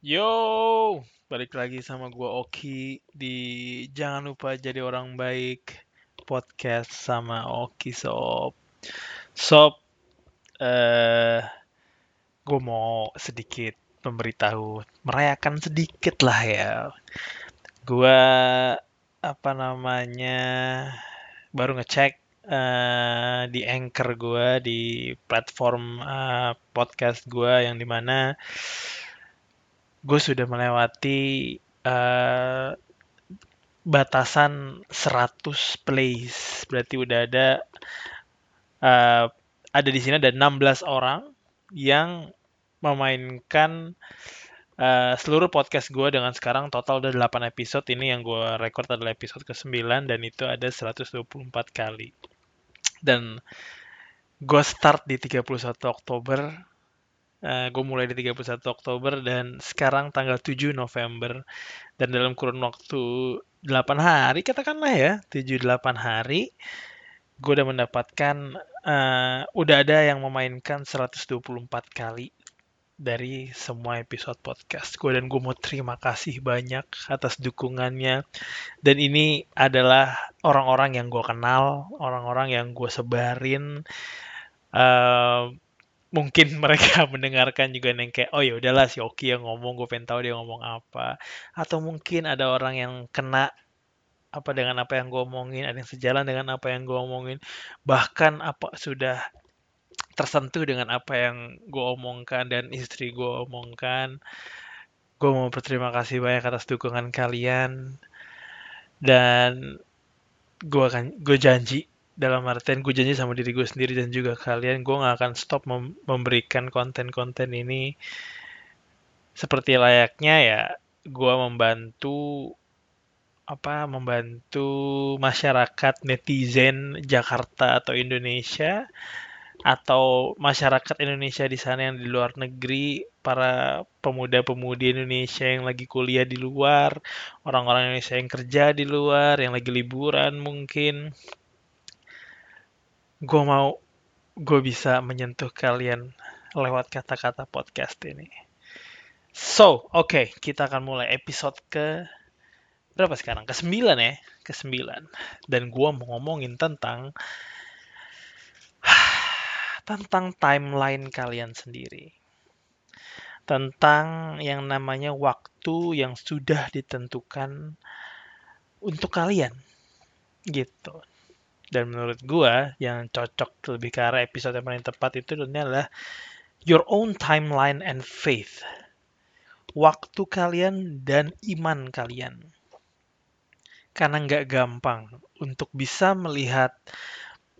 Yo, balik lagi sama gua Oki di Jangan Lupa Jadi Orang Baik podcast sama Oki Sob. Sob, eh gue mau sedikit memberitahu, merayakan sedikit lah ya. Gua apa namanya baru ngecek eh, di anchor gua di platform eh, podcast gua yang di mana gue sudah melewati eh, batasan 100 plays. Berarti udah ada eh, ada di sini ada 16 orang yang memainkan eh, seluruh podcast gue dengan sekarang total udah 8 episode. Ini yang gue record adalah episode ke-9 dan itu ada 124 kali. Dan gue start di 31 Oktober Uh, gue mulai di 31 Oktober dan sekarang tanggal 7 November. Dan dalam kurun waktu 8 hari katakanlah ya 7-8 hari gue udah mendapatkan uh, udah ada yang memainkan 124 kali dari semua episode podcast gue dan gue mau terima kasih banyak atas dukungannya. Dan ini adalah orang-orang yang gue kenal orang-orang yang gue sebarin. Uh, mungkin mereka mendengarkan juga yang kayak oh ya udahlah si Oki yang ngomong gue pengen tahu dia ngomong apa. Atau mungkin ada orang yang kena apa dengan apa yang gue omongin ada yang sejalan dengan apa yang gue omongin. Bahkan apa sudah tersentuh dengan apa yang gue omongkan dan istri gue omongkan. Gue mau berterima kasih banyak atas dukungan kalian. Dan gue akan gue janji dalam artian gue janji sama diri gue sendiri dan juga kalian gue nggak akan stop mem memberikan konten-konten ini seperti layaknya ya gue membantu apa membantu masyarakat netizen Jakarta atau Indonesia atau masyarakat Indonesia di sana yang di luar negeri, para pemuda-pemudi Indonesia yang lagi kuliah di luar, orang-orang Indonesia yang kerja di luar, yang lagi liburan mungkin, gue mau gue bisa menyentuh kalian lewat kata-kata podcast ini. So, oke, okay, kita akan mulai episode ke berapa sekarang? Ke sembilan ya, ke sembilan. Dan gue mau ngomongin tentang tentang timeline kalian sendiri. Tentang yang namanya waktu yang sudah ditentukan untuk kalian. Gitu. Dan menurut gua yang cocok lebih ke arah episode yang paling tepat itu adalah your own timeline and faith. Waktu kalian dan iman kalian. Karena nggak gampang untuk bisa melihat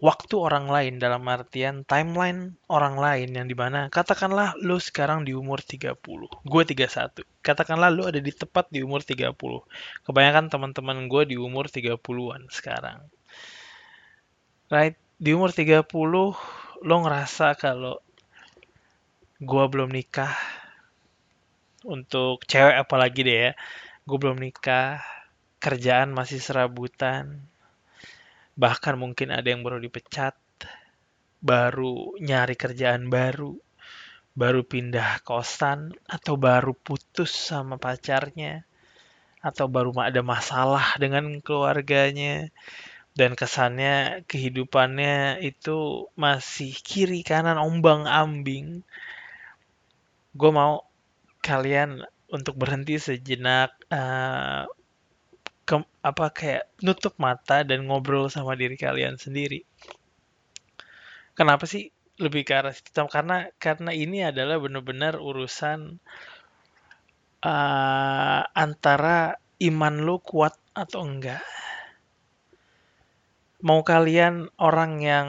waktu orang lain dalam artian timeline orang lain yang di mana katakanlah lo sekarang di umur 30 gue 31 katakanlah lo ada di tepat di umur 30 kebanyakan teman-teman gue di umur 30-an sekarang right? Di umur 30 lo ngerasa kalau gue belum nikah untuk cewek apalagi deh ya. Gue belum nikah kerjaan masih serabutan bahkan mungkin ada yang baru dipecat baru nyari kerjaan baru baru pindah kosan atau baru putus sama pacarnya atau baru ada masalah dengan keluarganya dan kesannya kehidupannya itu masih kiri kanan ombang ambing. Gue mau kalian untuk berhenti sejenak uh, ke, apa kayak nutup mata dan ngobrol sama diri kalian sendiri. Kenapa sih lebih ke arah situ? Karena karena ini adalah benar-benar urusan uh, antara iman lo kuat atau enggak mau kalian orang yang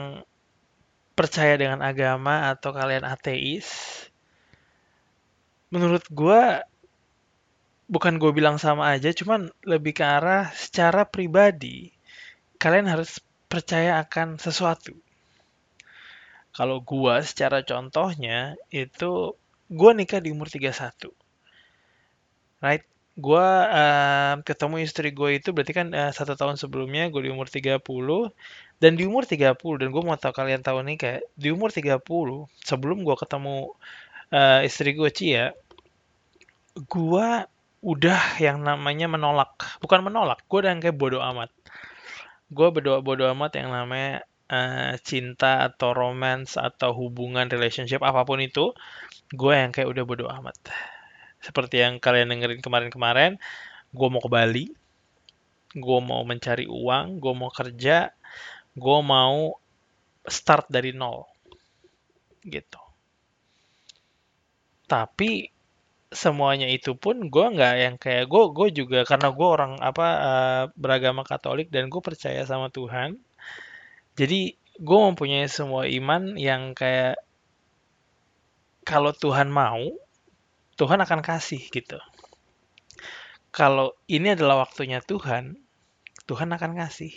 percaya dengan agama atau kalian ateis, menurut gue bukan gue bilang sama aja, cuman lebih ke arah secara pribadi kalian harus percaya akan sesuatu. Kalau gue secara contohnya itu gue nikah di umur 31. Right? Gue uh, ketemu istri gue itu berarti kan uh, satu tahun sebelumnya gue di umur 30 dan di umur 30 dan gue mau tahu kalian tahu nih kayak di umur 30 sebelum gue ketemu uh, istri gue Cia gua udah yang namanya menolak. Bukan menolak gua udah yang kayak bodoh amat. Gua berdoa bodoh amat yang namanya uh, cinta atau romance atau hubungan relationship apa pun itu gue yang kayak udah bodoh amat seperti yang kalian dengerin kemarin-kemarin gue mau ke Bali gue mau mencari uang gue mau kerja gue mau start dari nol gitu. Tapi semuanya itu pun gue nggak yang kayak gue gue juga karena gue orang apa uh, beragama Katolik dan gue percaya sama Tuhan jadi gue mempunyai semua iman yang kayak kalau Tuhan mau Tuhan akan kasih gitu. Kalau ini adalah waktunya Tuhan Tuhan akan kasih.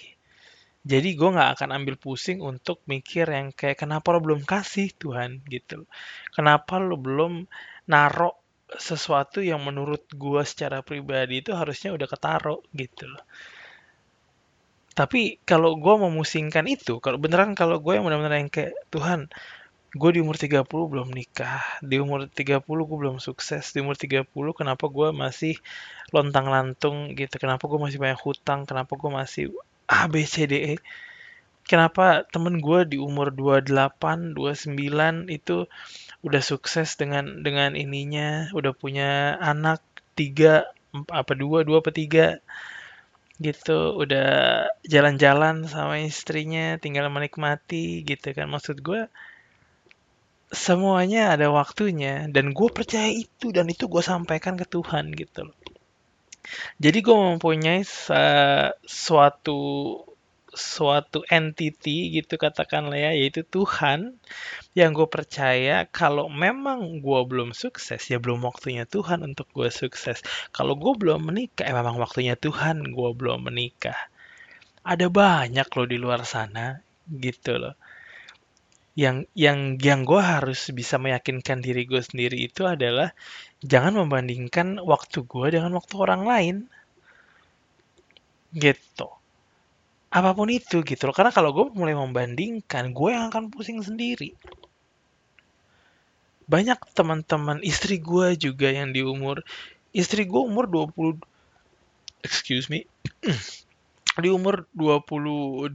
Jadi gue nggak akan ambil pusing untuk mikir yang kayak kenapa lo belum kasih Tuhan? Gitu. Kenapa lo belum narok sesuatu yang menurut gue secara pribadi itu harusnya udah ketaro gitu loh. Tapi kalau gue memusingkan itu, kalau beneran kalau gue yang benar-benar yang kayak Tuhan, gue di umur 30 belum nikah, di umur 30 gue belum sukses, di umur 30 kenapa gue masih lontang-lantung gitu, kenapa gue masih banyak hutang, kenapa gue masih A, B, C, D, E. Kenapa temen gue di umur 28, 29 itu udah sukses dengan dengan ininya udah punya anak tiga apa dua dua apa tiga gitu. Udah jalan-jalan sama istrinya tinggal menikmati gitu kan. Maksud gue semuanya ada waktunya dan gue percaya itu dan itu gue sampaikan ke Tuhan gitu. Loh jadi gue mempunyai suatu suatu entity gitu katakanlah ya yaitu Tuhan yang gue percaya kalau memang gue belum sukses ya belum waktunya Tuhan untuk gue sukses. Kalau gue belum menikah ya memang waktunya Tuhan gue belum menikah. Ada banyak loh di luar sana gitu loh yang yang yang gue harus bisa meyakinkan diri gue sendiri itu adalah jangan membandingkan waktu gue dengan waktu orang lain. Gitu. Apa pun itu gitu loh. Karena kalau gue mulai membandingkan gue yang akan pusing sendiri. Banyak teman-teman istri gue juga yang di umur istri gue umur 20 excuse me di umur 22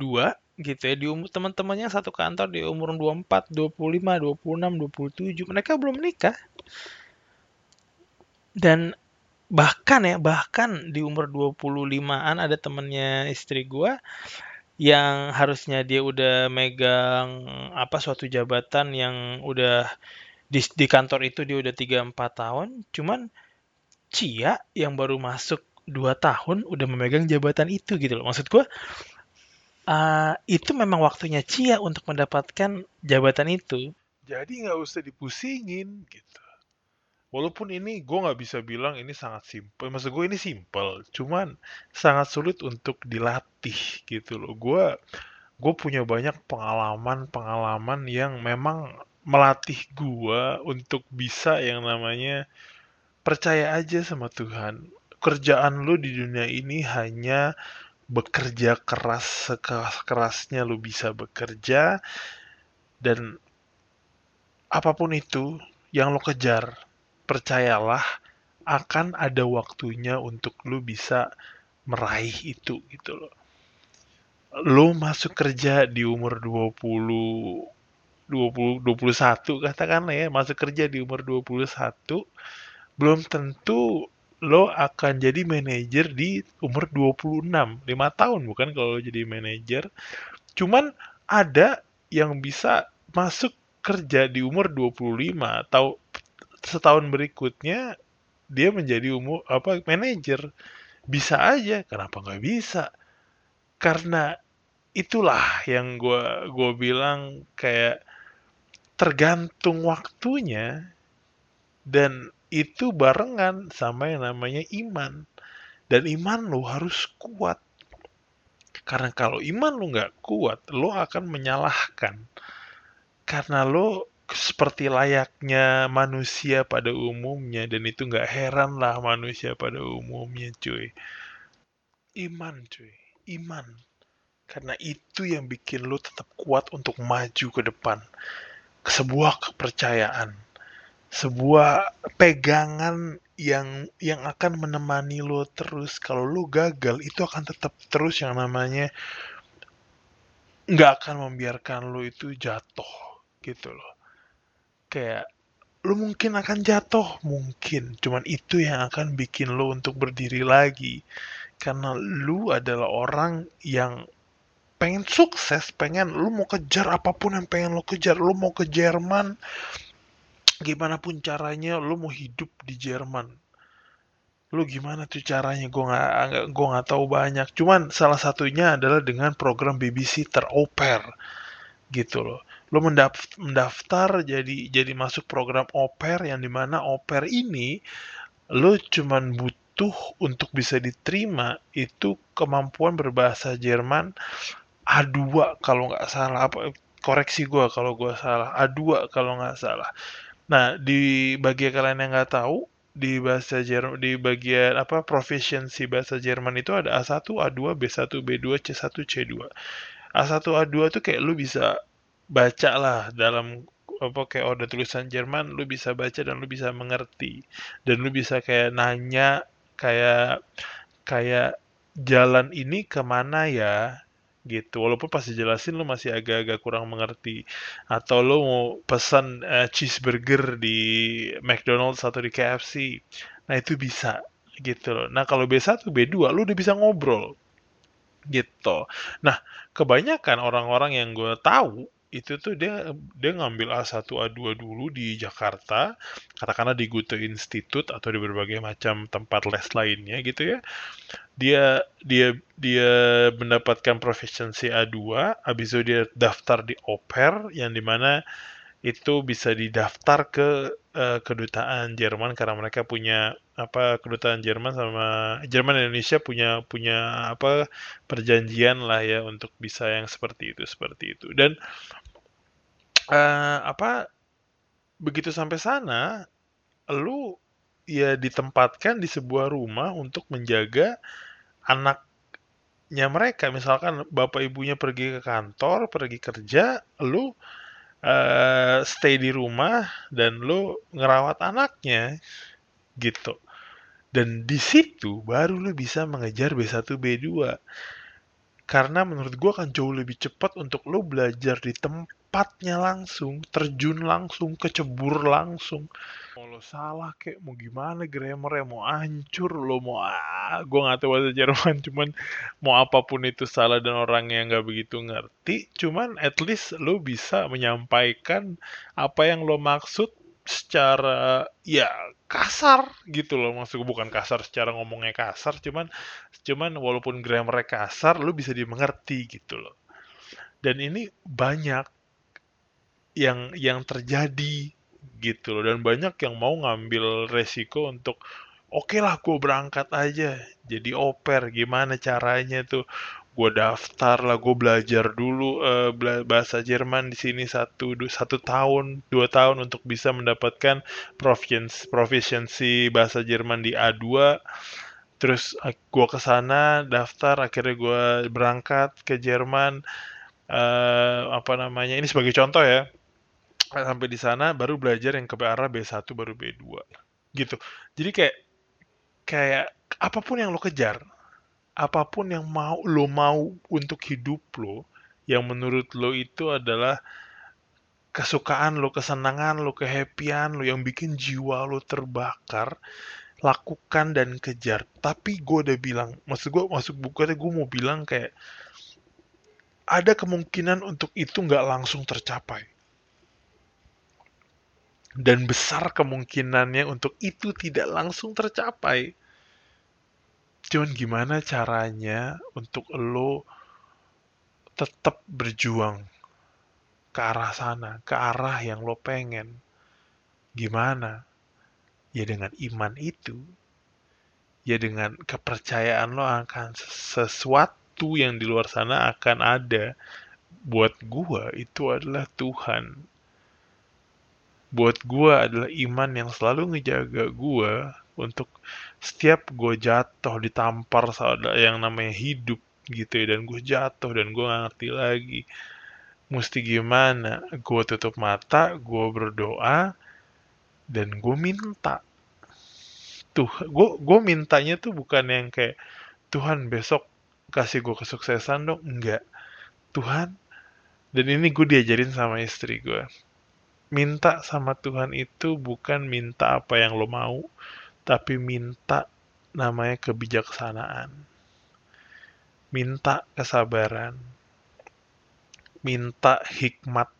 gitu ya di umur teman-temannya satu kantor di umur 24, 25, 26, 27 mereka belum menikah dan bahkan ya bahkan di umur 25-an ada temennya istri gue yang harusnya dia udah megang apa suatu jabatan yang udah di, di kantor itu dia udah 3 4 tahun cuman Cia yang baru masuk 2 tahun udah memegang jabatan itu gitu loh. Maksud gue uh, itu memang waktunya Cia untuk mendapatkan jabatan itu. Jadi nggak usah dipusingin gitu. Walaupun ini gue nggak bisa bilang ini sangat simpel. Maksud gue ini simpel cuman sangat sulit untuk dilatih gitu loh. Gue gue punya banyak pengalaman pengalaman yang memang melatih gue untuk bisa yang namanya percaya aja sama Tuhan. Kerjaan lo di dunia ini hanya bekerja keras sekeras-kerasnya lo bisa bekerja dan apa pun itu yang lo kejar percayalah akan ada waktunya untuk lu bisa meraih itu gitu loh. Lu masuk kerja di umur 20 20 21 katakanlah ya, masuk kerja di umur 21 belum tentu lo akan jadi manajer di umur 26, 5 tahun bukan kalau jadi manajer. Cuman ada yang bisa masuk kerja di umur 25 atau setahun berikutnya dia menjadi umum apa manajer bisa aja kenapa nggak bisa karena itulah yang gue gue bilang kayak tergantung waktunya dan itu barengan sama yang namanya iman. Dan iman lo harus kuat. Karena kalau iman lo nggak kuat lo akan menyalahkan. Karena lo seperti layaknya manusia pada umumnya dan itu nggak heran lah manusia pada umumnya cuy. Iman cuy. Iman. Karena itu yang bikin lo tetap kuat untuk maju ke depan. Sebuah kepercayaan sebuah pegangan yang yang akan menemani lo terus. Kalau lo gagal itu akan tetap terus yang namanya nggak akan membiarkan lo itu jatuh gitu loh. Kayak lo mungkin akan jatuh mungkin. Cuman itu yang akan bikin lo untuk berdiri lagi. Karena lu adalah orang yang pengen sukses pengen lu mau kejar apa pun yang pengen lo kejar. Lu mau ke Jerman gimana pun caranya lu mau hidup di Jerman. Lu gimana tuh caranya? Gue nggak gue nggak tahu banyak. Cuman salah satunya adalah dengan program au pair gitu loh. Lo mendaftar jadi jadi masuk program pair yang di mana pair ini lo cuman butuh untuk bisa diterima itu kemampuan berbahasa Jerman A2 kalau nggak salah. Apa koreksi gue kalau gue salah. A2 kalau nggak salah nah di bagi kalian yang nggak tahu di bahasa Jerman di bagian apa proficiency bahasa Jerman itu ada A1 A2 B1 B2 C1 C2 A1 A2 tuh kayak lu bisa baca lah dalam apa kayak ada tulisan Jerman lu bisa baca dan lu bisa mengerti. Dan lu bisa kayak nanya kayak kayak jalan ini ke mana ya gitu. Walaupun pasti jelasin lo masih agak-agak kurang mengerti. Atau lo mau pesan uh, cheeseburger di McDonald's atau di KFC nah itu bisa gitu loh. Nah kalau B1 B2 lo udah bisa ngobrol gitu. Nah kebanyakan orang-orang yang gue tahu itu tuh dia dia ngambil A1 A2 dulu di Jakarta katakanlah di Goethe Institute atau di berbagai macam tempat les lainnya gitu ya. Dia dia dia mendapatkan proficiency A2 habis itu dia daftar di OPER yang di mana itu bisa didaftar ke uh, kedutaan Jerman karena mereka punya apa kedutaan Jerman sama Jerman Indonesia punya punya apa perjanjian lah ya untuk bisa yang seperti itu seperti itu. Dan uh, apa begitu sampai sana lu ya ditempatkan di sebuah rumah untuk menjaga anaknya mereka. Misalkan bapak ibunya pergi ke kantor pergi kerja lu uh, stay di rumah dan lu ngerawat anaknya gitu. Dan di situ baru lu bisa mengejar B1 B2 karena menurut gue akan jauh lebih cepat untuk lo belajar di tempatnya langsung, terjun langsung, kecebur langsung. Mau lo salah kayak mau gimana grammarnya, mau hancur lo mau ah, gue nggak tahu bahasa Jerman, cuman mau apa pun itu salah dan orang yang nggak begitu ngerti, cuman at least lo bisa menyampaikan apa yang lo maksud secara ya kasar gitu loh maksudku bukan kasar secara ngomongnya kasar cuman cuman walaupun grammar kasar lo bisa dimengerti gitu loh dan ini banyak yang yang terjadi gitu loh. Dan banyak yang mau ngambil resiko untuk oke okay lah gue berangkat aja jadi oper gimana caranya tuh? Gue daftar lah gue belajar dulu uh, bahasa Jerman di sini satu du, satu tahun dua tahun untuk bisa mendapatkan proficiency, proficiency bahasa Jerman di A2 terus gue ke sana daftar akhirnya gue berangkat ke Jerman. Uh, apa namanya ini sebagai contoh ya sampai di sana baru belajar yang ke arah B1 baru B2 gitu jadi kayak kayak apa pun yang lo kejar apa pun yang mau lo mau untuk hidup lo yang menurut lo itu adalah kesukaan lo, kesenangan lo, kehappyan lo yang bikin jiwa lo terbakar, lakukan dan kejar. Tapi gue udah bilang, maksud gue masuk buku gue mau bilang kayak ada kemungkinan untuk itu nggak langsung tercapai. Dan besar kemungkinannya untuk itu tidak langsung tercapai. Cuman gimana caranya untuk lo tetap berjuang ke arah sana, ke arah yang lo pengen. Gimana? Ya dengan iman itu. Ya dengan kepercayaan lo akan sesuatu yang di luar sana akan ada. Buat gua itu adalah Tuhan. Buat gua adalah iman yang selalu ngejaga gua untuk setiap gue jatuh ditampar saudara yang namanya hidup gitu ya dan gue jatuh dan gue gak ngerti lagi mesti gimana. Gue tutup mata gue berdoa dan gue minta. Tuh gue gue mintanya tuh bukan yang kayak Tuhan besok kasih gue kesuksesan dong. Enggak Tuhan dan ini gue diajarin sama istri gue minta sama Tuhan itu bukan minta apa yang lo mau tapi minta namanya kebijaksanaan minta kesabaran minta hikmat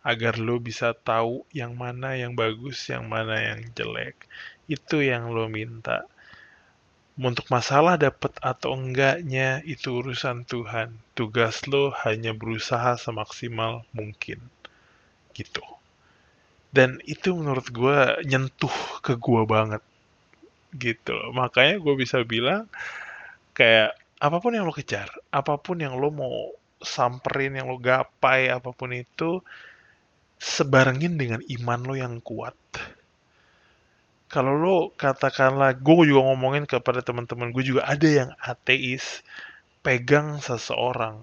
agar lo bisa tahu yang mana yang bagus, yang mana yang jelek. Itu yang lo minta. Untuk masalah dapat atau enggaknya itu urusan Tuhan. Tugas lo hanya berusaha semaksimal mungkin. Gitu. Dan itu menurut gue nyentuh ke gue banget. Gitu loh. Makanya gue bisa bilang kayak apa pun yang lo kejar, apa pun yang lo mau samperin, yang lo gapai, apa pun itu, sebarengin dengan iman lo yang kuat. Kalau lo katakanlah, gue juga ngomongin kepada teman-teman gue juga ada yang ateis, pegang seseorang.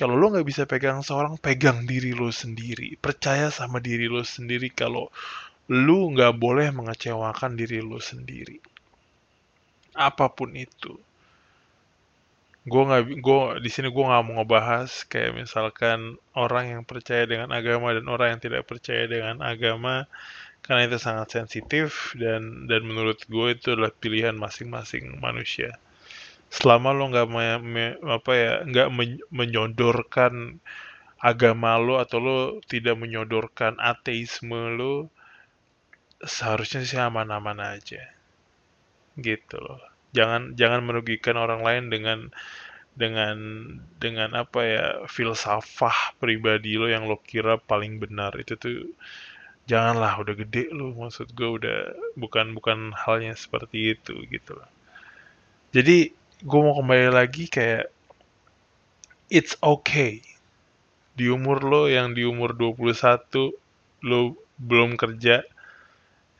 Kalau lo nggak bisa pegang seorang, pegang diri lo sendiri. Percaya sama diri lo sendiri kalau lo nggak boleh mengecewakan diri lo sendiri. Apa pun itu gue nggak gue di sini gue nggak mau ngebahas kayak misalkan orang yang percaya dengan agama dan orang yang tidak percaya dengan agama karena itu sangat sensitif dan dan menurut gue itu adalah pilihan masing-masing manusia selama lo nggak me, me, apa ya nggak men, menyodorkan agama lo atau lo tidak menyodorkan ateisme lo seharusnya sih aman-aman aja. Gitu loh. Jangan jangan merugikan orang lain dengan dengan dengan apa ya filsafah pribadi lo yang lo kira paling benar. Itu tuh janganlah udah gede lo. Maksud gue udah bukan bukan halnya seperti itu gitu loh. Jadi gue mau kembali lagi kayak it's okay. Di umur lo yang di umur 21 lo belum kerja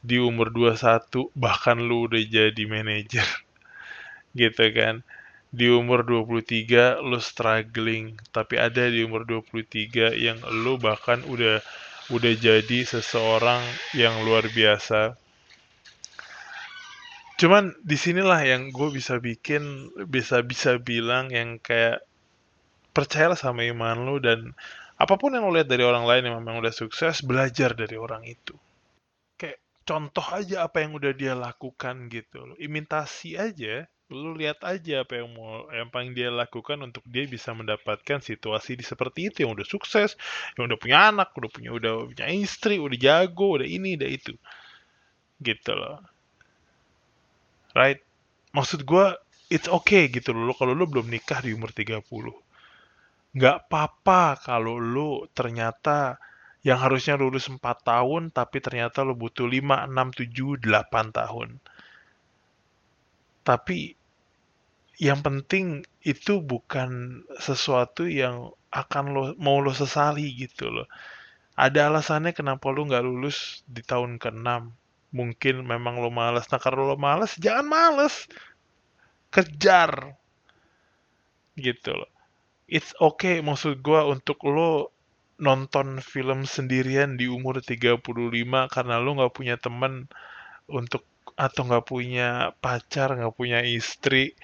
di umur 21 bahkan lo udah jadi manajer gitu kan. Di umur 23 lo struggling tapi ada di umur 23 yang lo bahkan udah udah jadi seseorang yang luar biasa cuman di sinilah yang gue bisa bikin bisa bisa bilang yang kayak percayalah sama iman lo dan apa pun yang lo lihat dari orang lain yang memang udah sukses belajar dari orang itu. Kayak contoh aja apa yang udah dia lakukan gitu lo imitasi aja lu lihat aja apa yang mau yang paling dia lakukan untuk dia bisa mendapatkan situasi di seperti itu. Yang udah sukses yang udah punya anak udah punya udah punya istri udah jago udah ini udah itu. Gitu loh right maksud gue it's okay gitu loh kalau lu belum nikah di umur 30 nggak apa-apa kalau lu ternyata yang harusnya lulus 4 tahun tapi ternyata lu butuh 5, 6, 7, 8 tahun tapi yang penting itu bukan sesuatu yang akan lo mau lo sesali gitu loh. Ada alasannya kenapa lo nggak lulus di tahun ke-6. Mungkin memang lo malas. Nah kalau lo malas, jangan males. Kejar. Gitu loh. It's okay maksud gue untuk lo nonton film sendirian di umur 35 karena lo nggak punya teman untuk atau nggak punya pacar, nggak punya istri,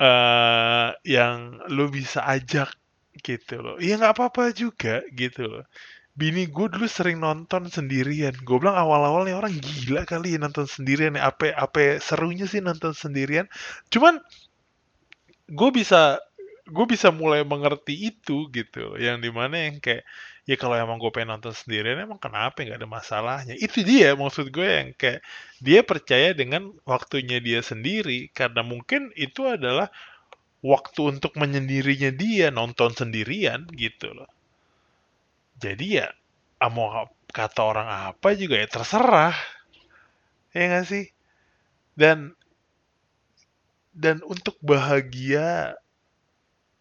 uh, yang lu bisa ajak gitu loh. Iya nggak apa-apa juga gitu loh. Bini gue dulu sering nonton sendirian. Gue bilang awal-awalnya orang gila kali ya nonton sendirian. Apa apa serunya sih nonton sendirian. Cuman gue bisa gue bisa mulai mengerti itu gitu. Yang di mana yang kayak ya kalau emang gue pengen nonton sendirian emang kenapa nggak ada masalahnya itu dia maksud gue yang kayak dia percaya dengan waktunya dia sendiri karena mungkin itu adalah waktu untuk menyendirinya dia nonton sendirian gitu loh jadi ya mau kata orang apa juga ya terserah. Ya gak sih? Dan dan untuk bahagia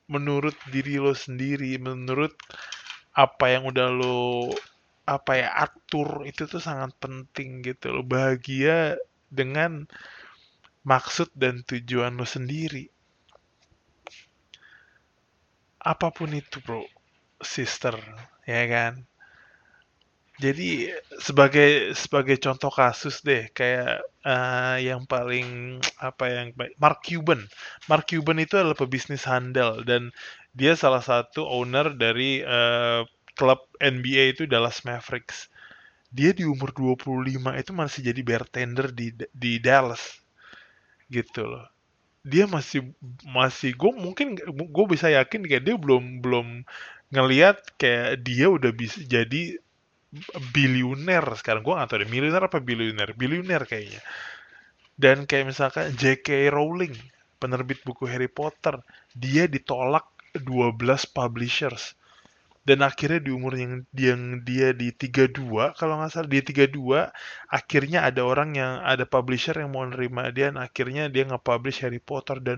menurut diri lo sendiri menurut apa yang udah lo apa ya atur itu tuh sangat penting gitu lo. Bahagia dengan maksud dan tujuan lo sendiri. Apa pun itu bro sister ya kan Jadi sebagai sebagai contoh kasus deh kayak uh, yang paling apa yang baik Mark Cuban. Mark Cuban itu adalah pebisnis handal dan dia salah satu owner dari uh, klub NBA itu Dallas Mavericks. Dia di umur 25 itu masih jadi bartender di di Dallas. Gitu loh. Dia masih masih gue mungkin gue bisa yakin kayak dia belum belum ngelihat kayak dia udah bisa jadi biliuner sekarang. Gue gak tau deh miliuner apa biliuner biliuner kayaknya. Dan kayak misalkan J.K. Rowling penerbit buku Harry Potter dia ditolak 12 publishers dan akhirnya di umur yang, yang dia di 32 kalau nggak salah dia 32 akhirnya ada orang yang ada publisher yang mau nerima dia dan akhirnya dia nge-publish Harry Potter dan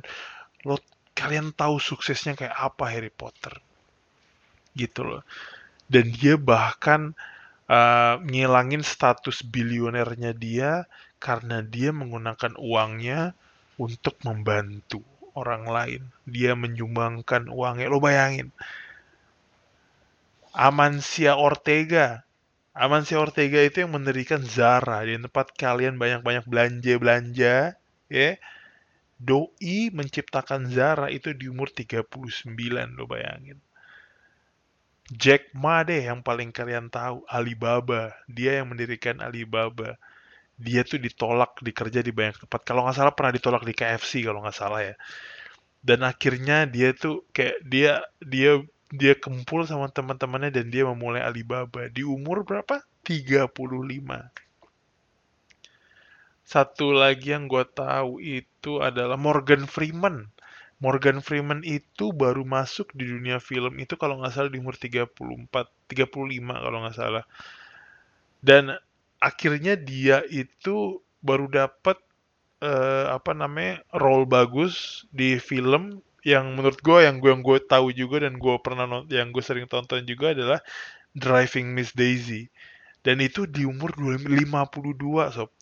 lo kalian tahu suksesnya kayak apa Harry Potter gitu loh dan dia bahkan uh, ngilangin status bilionernya dia karena dia menggunakan uangnya untuk membantu orang lain. Dia menyumbangkan uangnya. Lo bayangin. Amancia Ortega. Amancia Ortega itu yang mendirikan Zara di tempat kalian banyak-banyak belanja-belanja, ya. Doi menciptakan Zara itu di umur 39, lo bayangin. Jack Ma deh yang paling kalian tahu Alibaba dia yang mendirikan Alibaba dia tuh ditolak dikerja di banyak tempat kalau nggak salah pernah ditolak di KFC kalau nggak salah ya dan akhirnya dia tuh kayak dia dia dia kumpul sama teman-temannya dan dia memulai Alibaba. Di umur berapa? 35 satu lagi yang gue tahu itu adalah Morgan Freeman. Morgan Freeman itu baru masuk di dunia film itu kalau nggak salah di umur 34, 35 kalau nggak salah. Dan akhirnya dia itu baru dapat uh, apa namanya role bagus di film yang menurut gue yang gue yang gue tahu juga dan gue pernah yang gue sering tonton juga adalah Driving Miss Daisy dan itu di umur 52 sob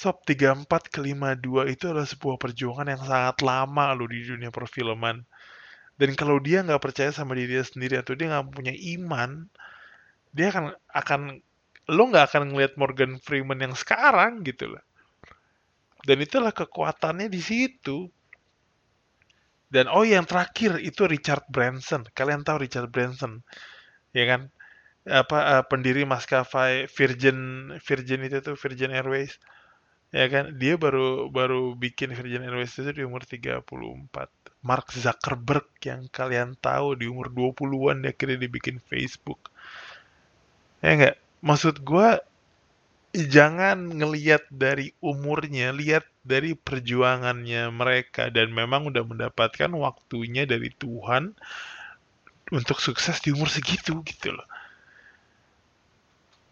Sob 34 ke 52 itu adalah sebuah perjuangan yang sangat lama loh di dunia perfilman. Dan kalau dia nggak percaya sama diri dia sendiri atau dia nggak punya iman, dia akan akan lo nggak akan ngelihat Morgan Freeman yang sekarang gitu loh. Dan itulah kekuatannya di situ. Dan oh yang terakhir itu Richard Branson. Kalian tahu Richard Branson, ya kan? Apa uh, pendiri maskapai Virgin Virgin itu tuh Virgin Airways. Ya kan? Dia baru baru bikin Virgin Airways itu di umur 34 Mark Zuckerberg yang kalian tahu di umur 20-an dia kira dibikin Facebook. Ya enggak maksud gue jangan ngeliat dari umurnya lihat dari perjuangannya mereka dan memang udah mendapatkan waktunya dari Tuhan untuk sukses di umur segitu gitu loh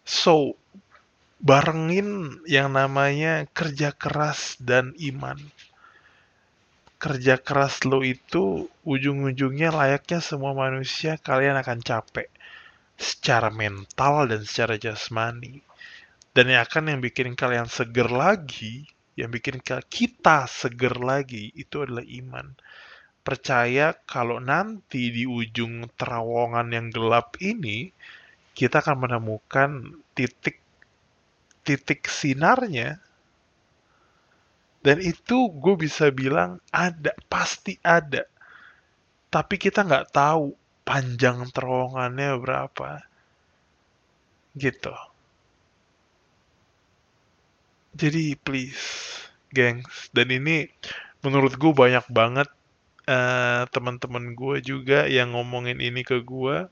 so barengin yang namanya kerja keras dan iman. Kerja keras lo itu ujung-ujungnya layaknya semua manusia kalian akan capek secara mental dan secara jasmani. Dan yang akan yang bikin kalian seger lagi, yang bikin kita seger lagi itu adalah iman. Percaya kalau nanti di ujung terowongan yang gelap ini kita akan menemukan titik titik sinarnya. Dan itu gue bisa bilang ada pasti ada. Tapi kita nggak tahu panjang terowongannya berapa. Gitu jadi please gengs. Dan ini menurut gue banyak banget uh, teman-teman gue juga yang ngomongin ini ke gue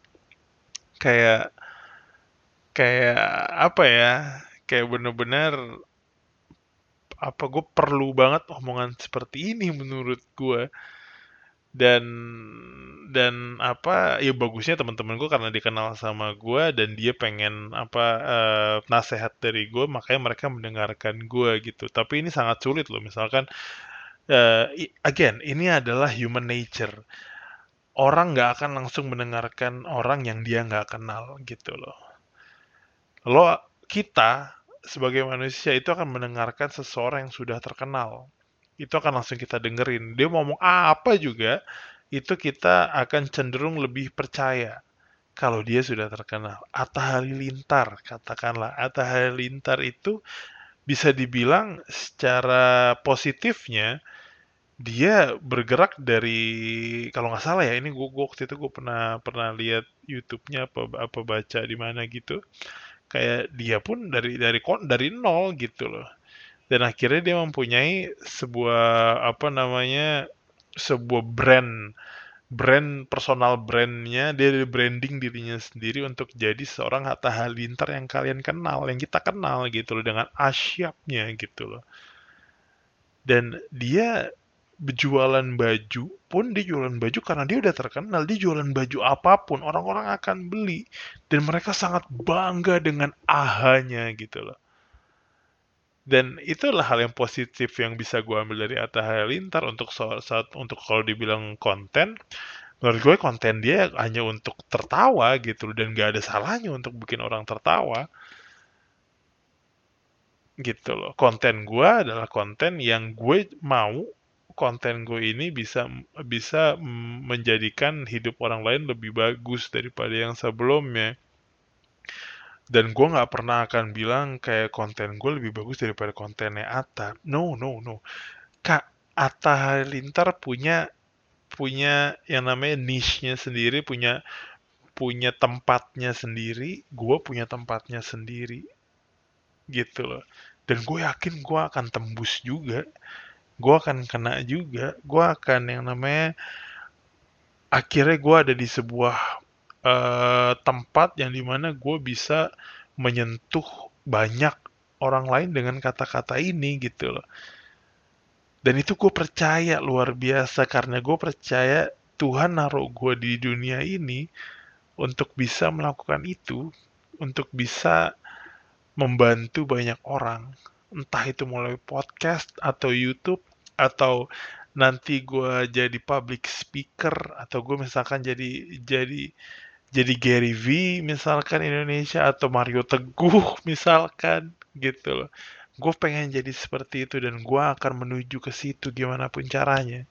kayak kayak apa ya kayak bener-bener apa gue perlu banget omongan seperti ini menurut gue dan dan apa ya bagusnya teman-teman gue karena dikenal sama gue dan dia pengen apa uh, nasehat dari gue makanya mereka mendengarkan gue gitu. Tapi ini sangat sulit loh misalkan uh, again ini adalah human nature. Orang nggak akan langsung mendengarkan orang yang dia nggak kenal gitu loh. Lo kita sebagai manusia itu akan mendengarkan seseorang yang sudah terkenal. Itu akan langsung kita dengerin. Dia ngomong apa juga, itu kita akan cenderung lebih percaya. kalau dia sudah terkenal. Atta Halilintar, katakanlah Atta Halilintar itu bisa dibilang secara positifnya dia bergerak dari kalau nggak salah ya ini gue waktu itu gue pernah pernah lihat YouTube-nya apa apa baca di mana gitu kayak dia pun dari dari dari nol gitu loh dan akhirnya dia mempunyai sebuah apa namanya sebuah brand. Brand personal brandnya dia branding dirinya sendiri untuk jadi seorang Hatta Halilintar yang kalian kenal yang kita kenal gitu loh dengan asyapnya gitu loh. Dan dia berjualan baju pun dia jualan baju karena dia udah terkenal dia jualan baju apa pun orang-orang akan beli. Dan mereka sangat bangga dengan ahanya gitu loh dan itulah hal yang positif yang bisa gue ambil dari Atta Halilintar untuk saat untuk kalau dibilang konten. Menurut gue konten dia hanya untuk tertawa gitu dan gak ada salahnya untuk bikin orang tertawa. Gitu loh. Konten gue adalah konten yang gue mau konten gue ini bisa bisa menjadikan hidup orang lain lebih bagus daripada yang sebelumnya dan gue nggak pernah akan bilang kayak konten gue lebih bagus daripada kontennya Atta. No no no. Kak Atta Halilintar punya punya yang namanya niche-nya sendiri punya punya tempatnya sendiri gue punya tempatnya sendiri. Gitu loh. Dan gue yakin gue akan tembus juga. Gue akan kena juga. Gue akan yang namanya akhirnya gue ada di sebuah uh, tempat yang di mana gue bisa menyentuh banyak orang lain dengan kata-kata ini gitu loh. Dan itu gue percaya luar biasa karena gue percaya Tuhan naruh gue di dunia ini untuk bisa melakukan itu, untuk bisa membantu banyak orang. Entah itu mulai podcast atau YouTube atau nanti gue jadi public speaker atau gue misalkan jadi jadi jadi Gary V misalkan Indonesia atau Mario Teguh misalkan gitu loh. Gue pengen jadi seperti itu dan gue akan menuju ke situ gimana pun caranya.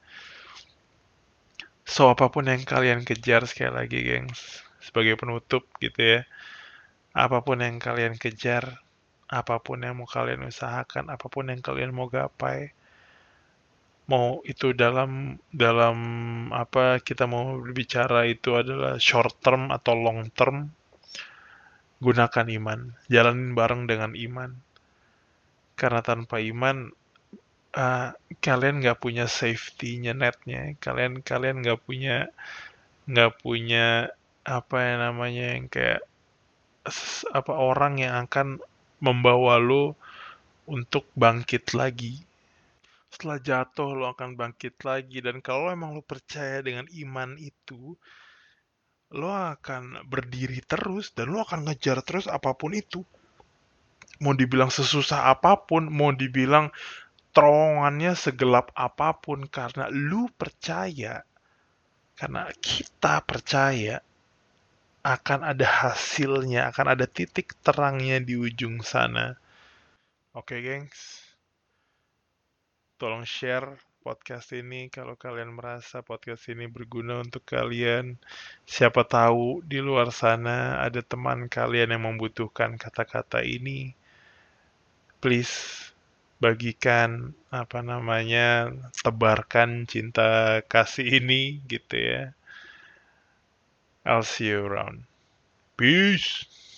So apa pun yang kalian kejar sekali lagi gengs sebagai penutup gitu ya. Apa pun yang kalian kejar, apa pun yang mau kalian usahakan, apa pun yang kalian mau gapai, mau itu dalam dalam apa kita mau berbicara itu adalah short term atau long term gunakan iman. Jalanin bareng dengan iman. Karena tanpa iman uh, kalian nggak punya safety-nya netnya. Kalian kalian nggak punya nggak punya apa yang namanya yang kayak apa orang yang akan membawa lo untuk bangkit lagi setelah jatuh lo akan bangkit lagi. Dan kalau emang lo percaya dengan iman itu lo akan berdiri terus dan lo akan ngejar terus apa pun itu. Mau dibilang sesusah apa pun mau dibilang terowongannya segelap apa pun karena lu percaya karena kita percaya akan ada hasilnya akan ada titik terangnya di ujung sana. Oke okay, gengs tolong share podcast ini kalau kalian merasa podcast ini berguna untuk kalian. Siapa tahu di luar sana ada teman kalian yang membutuhkan kata-kata ini. Please bagikan apa namanya tebarkan cinta kasih ini gitu ya. I'll see you around. Peace.